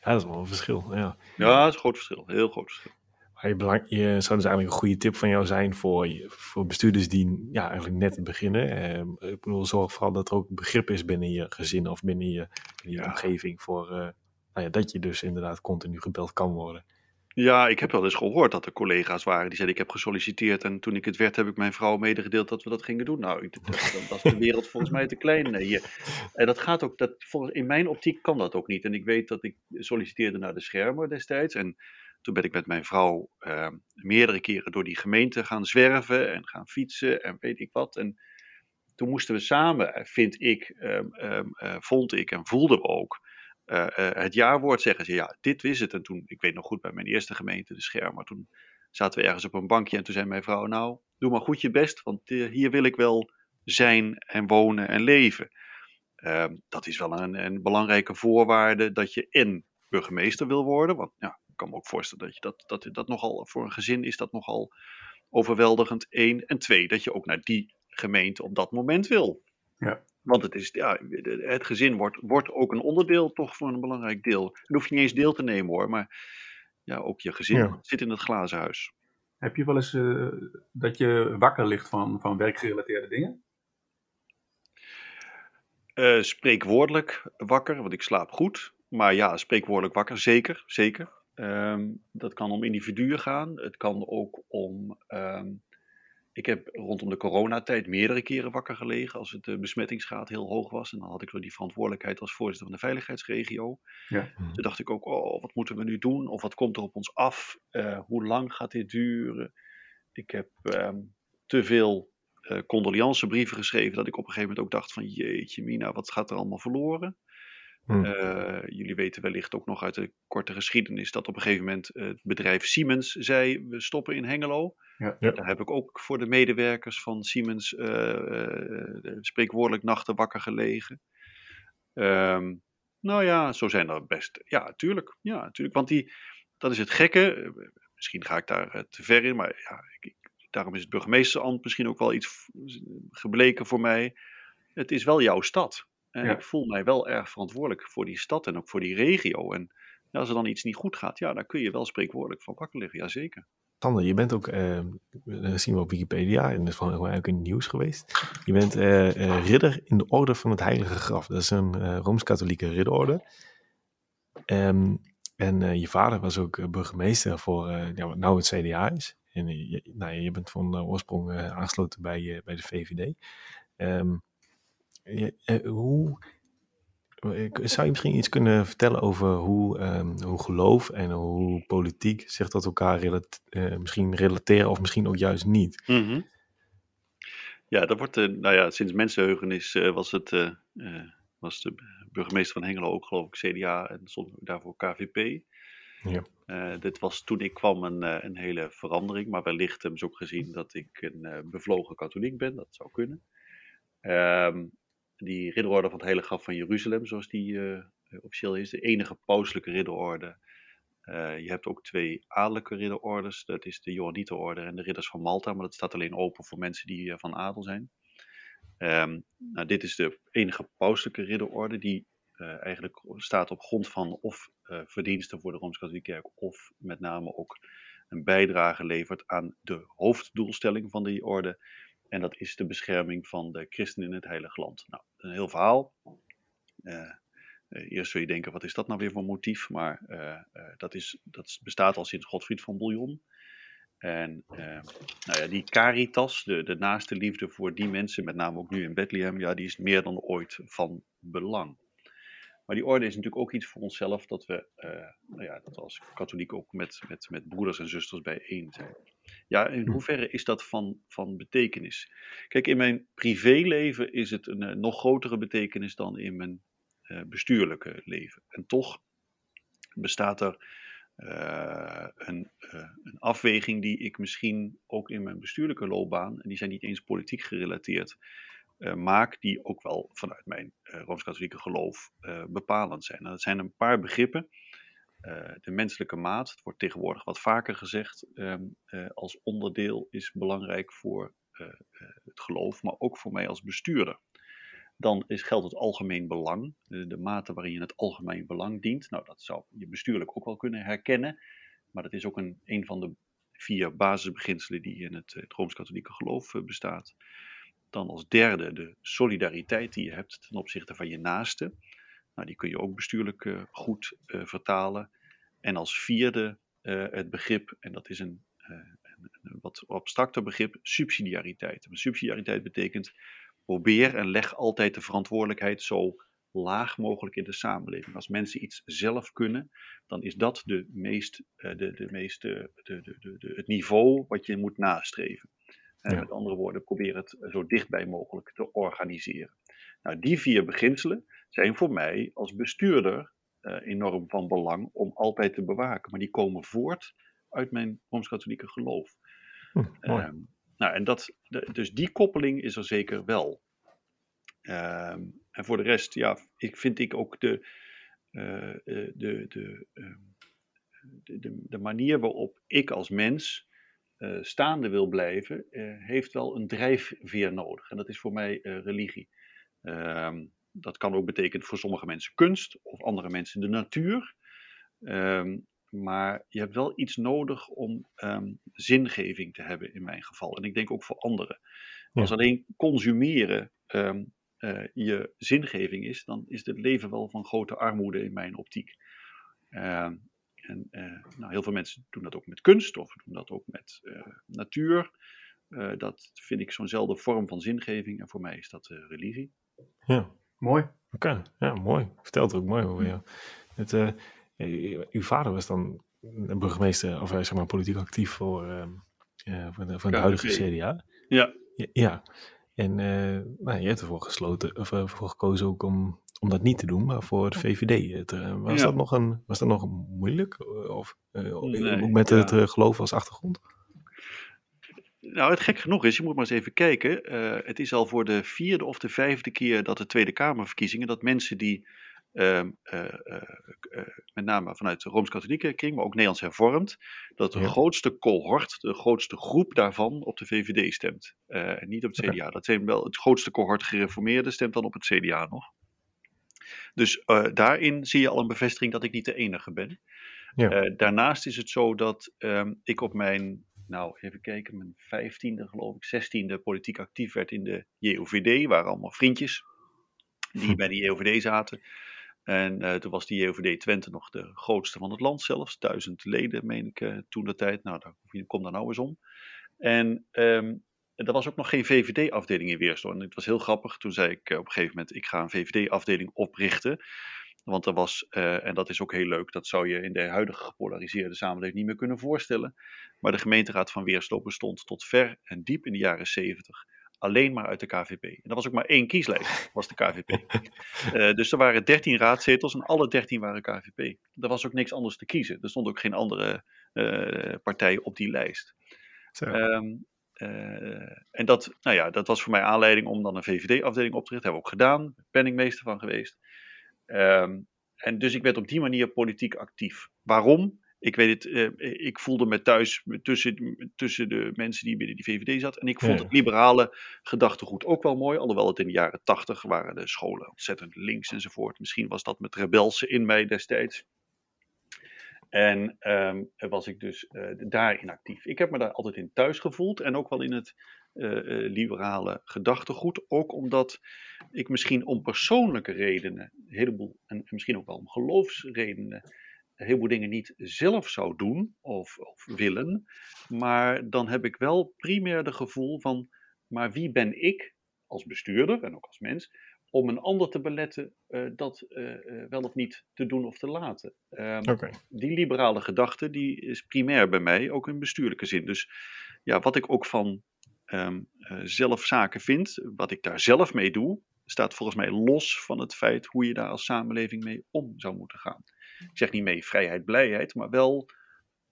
Speaker 1: ja, dat is wel een verschil. Ja,
Speaker 4: ja dat is een groot verschil. Heel groot verschil.
Speaker 1: Maar je, belang, je zou dus eigenlijk een goede tip van jou zijn voor, voor bestuurders die ja, eigenlijk net beginnen. Eh, ik bedoel, zorg vooral dat er ook begrip is binnen je gezin of binnen je, je omgeving voor uh, nou ja, dat je dus inderdaad continu gebeld kan worden.
Speaker 4: Ja, ik heb wel eens gehoord dat er collega's waren die zeiden: Ik heb gesolliciteerd. En toen ik het werd, heb ik mijn vrouw medegedeeld dat we dat gingen doen. Nou, dat is de wereld volgens mij te klein hier. En dat gaat ook, dat, volgens, in mijn optiek kan dat ook niet. En ik weet dat ik solliciteerde naar de schermen destijds. En toen ben ik met mijn vrouw uh, meerdere keren door die gemeente gaan zwerven en gaan fietsen en weet ik wat. En toen moesten we samen, vind ik, um, um, uh, vond ik en voelden we ook uh, het jaarwoord zeggen ze, ja, dit is het. En toen, ik weet nog goed bij mijn eerste gemeente, de Schermer, toen zaten we ergens op een bankje en toen zei mijn vrouw, nou, doe maar goed je best, want uh, hier wil ik wel zijn en wonen en leven. Uh, dat is wel een, een, belangrijke voorwaarde dat je en burgemeester wil worden, want ja, ik kan me ook voorstellen dat je dat, dat, dat nogal, voor een gezin is dat nogal overweldigend, één. En twee, dat je ook naar die gemeente op dat moment wil.
Speaker 2: Ja.
Speaker 4: Want het, is, ja, het gezin wordt, wordt ook een onderdeel toch voor een belangrijk deel. Dan hoef je niet eens deel te nemen hoor, maar ja, ook je gezin zit in het glazen huis.
Speaker 2: Heb je wel eens uh, dat je wakker ligt van, van werkgerelateerde dingen?
Speaker 4: Uh, spreekwoordelijk wakker, want ik slaap goed. Maar ja, spreekwoordelijk wakker, zeker. zeker. Um, dat kan om individuen gaan. Het kan ook om um, ik heb rondom de coronatijd meerdere keren wakker gelegen als het de besmettingsgraad heel hoog was. En dan had ik zo die verantwoordelijkheid als voorzitter van de veiligheidsregio.
Speaker 2: Ja.
Speaker 4: Toen dacht ik ook, oh, wat moeten we nu doen? Of wat komt er op ons af? Uh, hoe lang gaat dit duren? Ik heb um, te veel uh, condoleancebrieven geschreven dat ik op een gegeven moment ook dacht van, jeetje mina, wat gaat er allemaal verloren? Hmm. Uh, jullie weten wellicht ook nog uit de korte geschiedenis dat op een gegeven moment het bedrijf Siemens zei: we stoppen in Hengelo.
Speaker 2: Ja.
Speaker 4: Daar heb ik ook voor de medewerkers van Siemens uh, spreekwoordelijk nachten wakker gelegen. Um, nou ja, zo zijn er best. Ja, tuurlijk. Ja, tuurlijk. Want die, dat is het gekke. Misschien ga ik daar te ver in, maar ja, ik, daarom is het burgemeesterambt misschien ook wel iets gebleken voor mij. Het is wel jouw stad. En ik voel mij wel erg verantwoordelijk voor die stad en ook voor die regio. En als er dan iets niet goed gaat, ja, dan kun je wel spreekwoordelijk van wakker liggen, jazeker.
Speaker 1: Sander, je bent ook, uh, dat zien we op Wikipedia, en dat is gewoon eigenlijk in het nieuws geweest. Je bent uh, uh, ridder in de Orde van het Heilige Graf. Dat is een Rooms-Katholieke ridderorde. Um, en je vader was ook burgemeester voor, ja, wat nou het CDA is. En je, nou, je bent van oorsprong aangesloten bij, bij de VVD. Um, eh, hoe, zou je misschien iets kunnen vertellen over hoe, um, hoe geloof en hoe politiek zich tot elkaar uh, misschien relateren of misschien ook juist niet?
Speaker 4: Mm -hmm. Ja, dat wordt, uh, nou ja, sinds mensenheugenis uh, was het, was de burgemeester van Hengelo ook geloof ik CDA en stond daarvoor KVP.
Speaker 1: Ja.
Speaker 4: dit was toen ik kwam een, een hele verandering, maar wellicht hebben ze ook gezien dat ik een bevlogen katholiek ben, dat zou kunnen. Um, die ridderorde van het Heilige Graf van Jeruzalem, zoals die uh, officieel is, de enige pauselijke ridderorde. Uh, je hebt ook twee adellijke ridderordes, dat is de Johanniterorde en de Ridders van Malta, maar dat staat alleen open voor mensen die van adel zijn. Um, nou, dit is de enige pauselijke ridderorde die eigenlijk staat op grond van of verdiensten voor de Rooms-Katholieke Kerk of met name ook een bijdrage levert aan de hoofddoelstelling van die orde. En dat is de bescherming van de christenen in het Heilige Land. Nou, een heel verhaal. eerst zul je denken, wat is dat nou weer voor motief? Maar dat, is, dat bestaat al sinds Godfried van Bouillon. En nou ja, die caritas, de, de naaste liefde voor die mensen, met name ook nu in Bethlehem, ja, die is meer dan ooit van belang. Maar die orde is natuurlijk ook iets voor onszelf dat we, nou ja, dat als katholiek ook met, met, met broeders en zusters bijeen zijn. Ja, in hm. hoeverre is dat van, van betekenis? Kijk, in mijn privéleven is het een, een nog grotere betekenis dan in mijn uh, bestuurlijke leven. En toch bestaat er uh, een, een, afweging die ik misschien ook in mijn bestuurlijke loopbaan, en die zijn niet eens politiek gerelateerd, maak, die ook wel vanuit mijn rooms-katholieke geloof bepalend zijn. En dat zijn een paar begrippen. De menselijke maat, het wordt tegenwoordig wat vaker gezegd, ehm, als onderdeel is belangrijk voor het geloof, maar ook voor mij als bestuurder dan is, geldt het algemeen belang, de, mate waarin je het algemeen belang dient. Nou, dat zou je bestuurlijk ook wel kunnen herkennen, maar dat is ook een, een van de vier basisbeginselen die in het, het Rooms-Katholieke geloof bestaat. Dan als derde de solidariteit die je hebt ten opzichte van je naaste. Nou, die kun je ook bestuurlijk uh, goed uh, vertalen. En als vierde het begrip, en dat is een, een, een wat abstracter begrip, subsidiariteit. Maar subsidiariteit betekent probeer en leg altijd de verantwoordelijkheid zo laag mogelijk in de samenleving. Als mensen iets zelf kunnen, dan is dat de meest, de, de meest, de, de, de, het niveau wat je moet nastreven. En met andere woorden, probeer het zo dichtbij mogelijk te organiseren. Nou, die vier beginselen zijn voor mij als bestuurder uh, enorm van belang om altijd te bewaken. Maar die komen voort uit mijn Rooms-Katholieke geloof.
Speaker 1: Hm.
Speaker 4: Um, nou, en dat, dus die koppeling is er zeker wel. Ehm, en voor de rest, ja, ik vind ik ook de, uh, de, de, uh, de, de, de, manier waarop ik als mens uh, staande wil blijven, heeft wel een drijfveer nodig. En dat is voor mij religie. Ehm, dat kan ook betekenen voor sommige mensen kunst, of andere mensen de natuur. Um, maar je hebt wel iets nodig om um, zingeving te hebben in mijn geval. En ik denk ook voor anderen. Als alleen consumeren um, uh, je zingeving is, dan is het leven wel van grote armoede in mijn optiek. Uh, en uh, nou, heel veel mensen doen dat ook met kunst of doen dat ook met eh, natuur. dat vind ik zo'nzelfde vorm van zingeving en voor mij is dat religie.
Speaker 1: Ja,
Speaker 2: mooi.
Speaker 1: Oké, ja, mooi. Vertelt ook mooi over jou. Het, uw vader was dan burgemeester, of zeg maar politiek actief voor, uh, voor, de, voor het huidige CDA.
Speaker 4: Ja.
Speaker 1: Ja. ja. En nou, je hebt ervoor gesloten, of voor gekozen ook om, om dat niet te doen, maar voor het VVD. Te, was, ja. dat nog een, was dat nog moeilijk? Of nee, met ja. het geloof als achtergrond?
Speaker 4: Nou, het gek genoeg is, je moet maar eens even kijken. het is al voor de vierde of de vijfde keer dat de Tweede Kamerverkiezingen, dat mensen die uh, uh, uh, met name vanuit de Rooms-Katholieke kring, maar ook Nederlands hervormd, dat de ja. grootste cohort, de grootste groep daarvan op de VVD stemt. en niet op het CDA. Dat zijn wel het grootste cohort gereformeerden stemt dan op het CDA nog. Dus daarin zie je al een bevestiging dat ik niet de enige ben. Ja. daarnaast is het zo dat um, ik op mijn, nou even kijken, mijn vijftiende geloof ik, zestiende politiek actief werd in de JOVD, waren allemaal vriendjes die hm. bij de JOVD zaten. En uh, toen was die JOVD Twente nog de grootste van het land zelfs. Duizend leden, meen ik, uh, toen de tijd. Nou, daar kom daar nou eens om. En um, er was ook nog geen VVD-afdeling in Weersel. En het was heel grappig. Toen zei ik uh, op een gegeven moment, ik ga een VVD-afdeling oprichten. Want er was, en dat is ook heel leuk, dat zou je in de huidige gepolariseerde samenleving niet meer kunnen voorstellen. Maar de gemeenteraad van Weerslo bestond tot ver en diep in de jaren zeventig alleen maar uit de KVP. En dat was ook maar één kieslijst, was de KVP. uh, eh, dus er waren 13 raadzetels en alle 13 waren KVP. Er was ook niks anders te kiezen. Er stond ook geen andere uh, partij op die lijst. Um, uh, en dat, nou ja, dat was voor mij aanleiding om dan een VVD-afdeling op te richten. Hebben we ook gedaan, penningmeester van geweest. Um, en dus ik werd op die manier politiek actief. Waarom? ik weet het, uh, ik voelde me thuis tussen, tussen de mensen die binnen die VVD zat. En ik vond
Speaker 1: Ja.
Speaker 4: het liberale gedachtegoed ook wel mooi. Alhoewel het in de jaren tachtig waren de scholen ontzettend links enzovoort. Misschien was dat met rebelse in mij destijds. En ehm, was ik dus eh, daarin actief. Ik heb me daar altijd in thuis gevoeld. En ook wel in het eh, liberale gedachtegoed. Ook omdat ik misschien om persoonlijke redenen, een heleboel, en misschien ook wel om geloofsredenen, een heleboel dingen niet zelf zou doen of, of willen. Maar dan heb ik wel primair de gevoel van, maar wie ben ik als bestuurder en ook als mens, om een ander te beletten eh, dat wel of niet te doen of te laten. Ehm, die liberale gedachte die is primair bij mij, ook in bestuurlijke zin. Dus ja, wat ik ook van ehm eh, zelf zaken vind, wat ik daar zelf mee doe, staat volgens mij los van het feit hoe je daar als samenleving mee om zou moeten gaan. Ik zeg niet mee vrijheid, blijheid, maar wel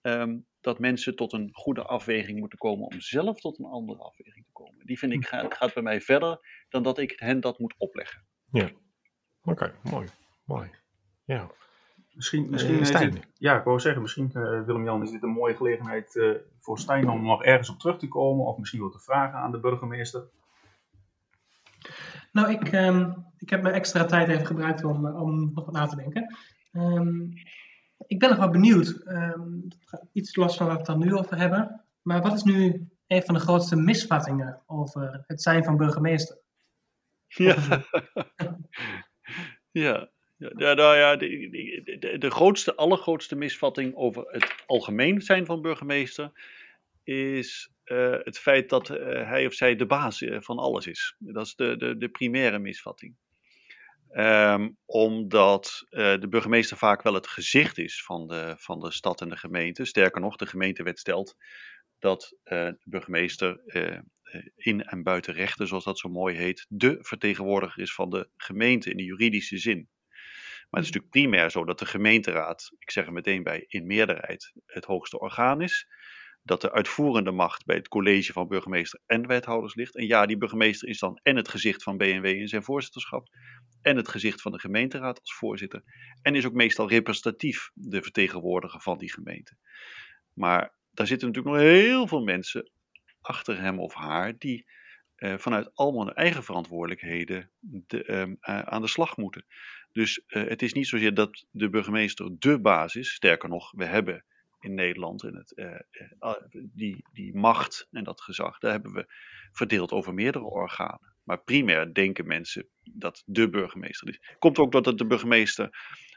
Speaker 4: ehm, dat mensen tot een goede afweging moeten komen om zelf tot een andere afweging te komen. Die vind ik gaat, gaat bij mij verder dan dat ik hen dat moet opleggen.
Speaker 1: Oké, mooi. Mooi. Ja.
Speaker 2: Misschien,
Speaker 1: Eh,
Speaker 2: misschien is
Speaker 1: Stijn.
Speaker 2: dit- ja, ik wou zeggen, misschien eh, Willem-Jan, is dit een mooie gelegenheid eh, voor Stijn om nog ergens op terug te komen. Of misschien wat te vragen aan de burgemeester.
Speaker 3: Nou, ik, ehm, ik heb mijn extra tijd even gebruikt om, eh, om nog wat na te denken. Ehm, ik ben nog wel benieuwd, ehm, iets los van waar we het dan nu over hebben. Maar wat is nu een van de grootste misvattingen over het zijn van burgemeester?
Speaker 4: Ja. ja. Ja, nou ja, de, de, de, grootste, allergrootste misvatting over het algemeen zijn van burgemeester is eh, het feit dat eh, hij of zij de baas eh, van alles is. Dat is de, de, de primaire misvatting. Ehm, omdat de burgemeester vaak wel het gezicht is van de, van de stad en de gemeente. Sterker nog, de gemeentewet stelt dat de burgemeester in en buiten rechten, zoals dat zo mooi heet, de vertegenwoordiger is van de gemeente in de juridische zin. Maar het is natuurlijk primair zo dat de gemeenteraad, ik zeg er meteen bij, in meerderheid het hoogste orgaan is. Dat de uitvoerende macht bij het college van burgemeester en wethouders ligt. En ja, die burgemeester is dan en het gezicht van BNW in zijn voorzitterschap. En het gezicht van de gemeenteraad als voorzitter. En is ook meestal representatief de vertegenwoordiger van die gemeente. Maar daar zitten natuurlijk nog heel veel mensen achter hem of haar die eh, vanuit allemaal hun eigen verantwoordelijkheden de, ehm, eh, aan de slag moeten. Dus eh, het is niet zozeer dat de burgemeester de baas is. Sterker nog, we hebben in Nederland en het, eh, eh, die, die macht en dat gezag, daar hebben we verdeeld over meerdere organen. Maar primair denken mensen dat de burgemeester is. Komt ook doordat de burgemeester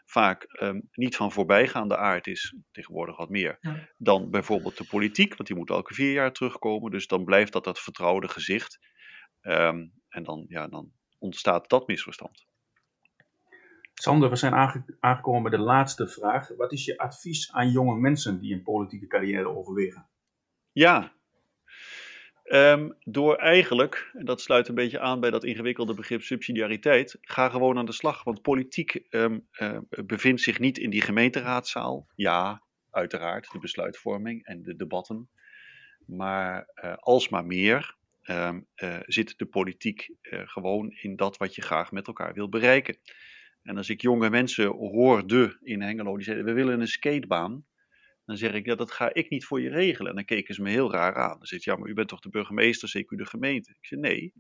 Speaker 4: vaak ehm, niet van voorbijgaande aard is, tegenwoordig wat meer,
Speaker 3: Ja.
Speaker 4: dan bijvoorbeeld de politiek, want die moet elke vier jaar terugkomen. Dus dan blijft dat dat vertrouwde gezicht. Ehm, en dan, ja, dan ontstaat dat misverstand.
Speaker 2: Sander, we zijn aange- aangekomen bij de laatste vraag. Wat is je advies aan jonge mensen die een politieke carrière overwegen?
Speaker 4: Ja. Ehm, door eigenlijk, en dat sluit een beetje aan bij dat ingewikkelde begrip subsidiariteit, ga gewoon aan de slag. Want politiek ehm, eh, bevindt zich niet in die gemeenteraadzaal. Ja, uiteraard, de besluitvorming en de debatten. Maar eh, alsmaar meer ehm, eh, zit de politiek eh, gewoon in dat wat je graag met elkaar wil bereiken. En als ik jonge mensen hoorde in Hengelo die zeiden: We willen een skatebaan. Dan zeg ik, ja, dat ga ik niet voor je regelen. En dan keken ze me heel raar aan. Dan zegt ja, maar u bent toch de burgemeester, zeker de gemeente? Ik zeg, nee,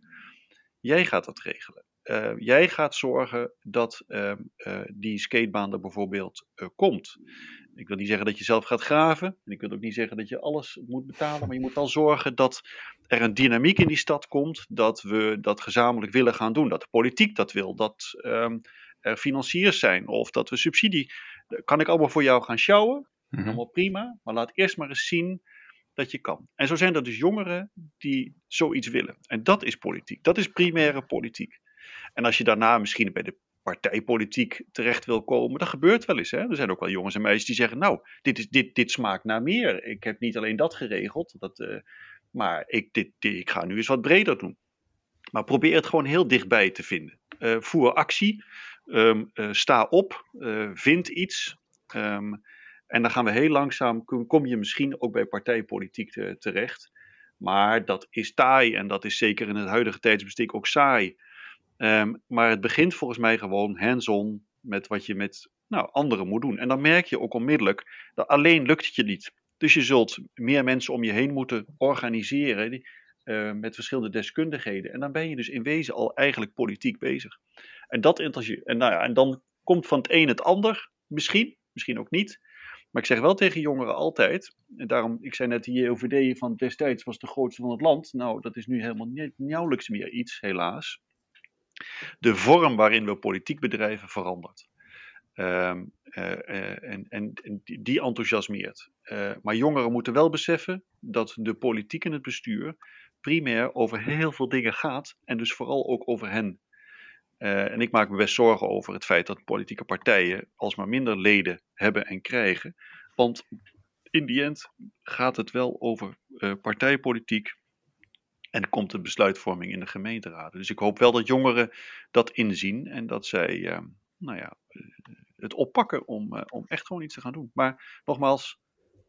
Speaker 4: jij gaat dat regelen. Eh, jij gaat zorgen dat ehm, eh, die skatebaan er bijvoorbeeld eh, komt. Ik wil niet zeggen dat je zelf gaat graven. En ik wil ook niet zeggen dat je alles moet betalen. Maar je moet wel zorgen dat er een dynamiek in die stad komt. Dat we dat gezamenlijk willen gaan doen. Dat de politiek dat wil. Dat ehm, er financiers zijn. Of dat we subsidie. Kan ik allemaal voor jou gaan sjouwen? Allemaal prima, maar laat eerst maar eens zien dat je kan. En zo zijn er dus jongeren die zoiets willen. En dat is politiek. Dat is primaire politiek. En als je daarna misschien bij de partijpolitiek terecht wil komen, dat gebeurt wel eens. Hè? Er zijn ook wel jongens en meisjes die zeggen, nou, dit, is, dit, dit smaakt naar meer. Ik heb niet alleen dat geregeld, dat, eh, maar ik, dit, dit- ik ga nu eens wat breder doen. Maar probeer het gewoon heel dichtbij te vinden. Eh, voer actie, Ehm, eh, sta op, eh, vind iets. Ehm, en dan gaan we heel langzaam, kom, je misschien ook bij partijpolitiek te- terecht. Maar dat is taai en dat is zeker in het huidige tijdsbestek ook saai. Ehm, maar het begint volgens mij gewoon hands-on met wat je met nou, anderen moet doen. En dan merk je ook onmiddellijk dat alleen lukt het je niet. Dus je zult meer mensen om je heen moeten organiseren uh, met verschillende deskundigheden. En dan ben je dus in wezen al eigenlijk politiek bezig. En, dat, en, nou ja, en dan komt van het een het ander, misschien, misschien ook niet. Maar ik zeg wel tegen jongeren altijd, en daarom, ik zei net, die JOVD van destijds was de grootste van het land. Nou, dat is nu helemaal nauwelijks meer iets, helaas. De vorm waarin we politiek bedrijven verandert. Um, uh, en, en, en, die enthousiasmeert. Uh, maar jongeren moeten wel beseffen dat de politiek en het bestuur primair over heel veel dingen gaat. En dus vooral ook over hen. Uh, en ik maak me best zorgen over het feit dat politieke partijen alsmaar minder leden hebben en krijgen. Want in die end gaat het wel over uh, partijpolitiek. En komt de besluitvorming in de gemeenteraden. Dus ik hoop wel dat jongeren dat inzien en dat zij uh, nou ja, het oppakken om, om echt gewoon iets te gaan doen. Maar nogmaals,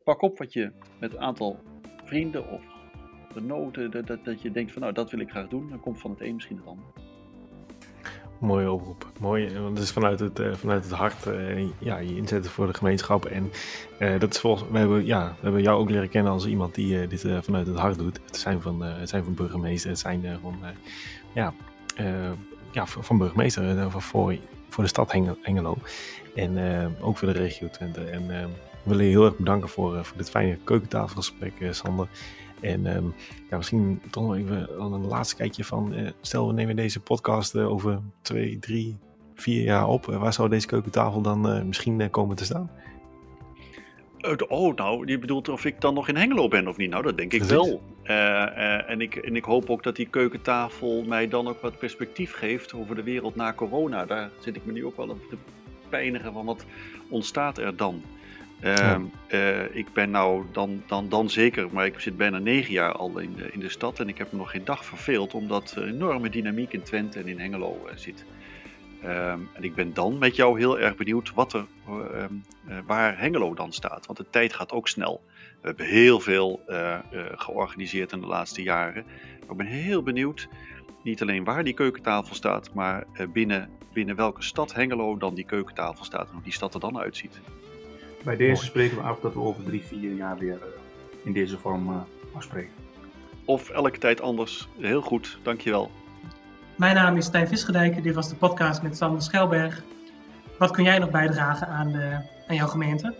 Speaker 4: pak op wat je met een aantal vrienden of genoten, dat, dat, dat je denkt van nou dat wil ik graag doen. Dan komt van het een misschien het ander.
Speaker 1: Mooie oproep. Mooi, want het is vanuit het, uh, vanuit het hart uh, ja, je inzetten voor de gemeenschap. En uh, dat is volgens, we, hebben, ja, we hebben jou ook leren kennen als iemand die dit vanuit het hart doet. Het zijn van, het zijn van burgemeester, het zijn van, ja, ja, van burgemeester voor, voor de stad Hengelo. En ook voor de regio Twente. En we willen je heel erg bedanken voor, voor dit fijne keukentafelgesprek, Sander. En um, ja, misschien toch nog even een laatste kijkje van, uh, stel we nemen deze podcast uh, over twee, drie, vier jaar op. Uh, waar zou deze keukentafel dan misschien komen te staan?
Speaker 4: Oh, nou, je bedoelt of ik dan nog in Hengelo ben of niet? Nou, dat denk ik Precies. wel. en, ik, en ik hoop ook dat die keukentafel mij dan ook wat perspectief geeft over de wereld na corona. Daar zit ik me nu ook wel op te pijnigen van wat ontstaat er dan. Uh, uh, ik ben nou dan, dan, dan zeker, maar ik zit bijna negen jaar al in de, in de stad en ik heb me nog geen dag verveeld, omdat er enorme dynamiek in Twente en in Hengelo uh, zit. Ehm, en ik ben dan met jou heel erg benieuwd wat er, ehm, eh, waar Hengelo dan staat, want de tijd gaat ook snel. We hebben heel veel eh, georganiseerd in de laatste jaren. Maar ik ben heel benieuwd, niet alleen waar die keukentafel staat, maar binnen, binnen welke stad Hengelo dan die keukentafel staat en hoe die stad er dan uitziet.
Speaker 2: Bij deze Mooi. spreken we af dat we over drie, vier jaar weer uh, in deze vorm uh, afspreken.
Speaker 4: Of elke tijd anders. Heel goed, dankjewel.
Speaker 3: Mijn naam is Stijn Visgedijk. Dit was de podcast met Sander Schelberg. Wat kun jij nog bijdragen aan, de, aan jouw gemeente?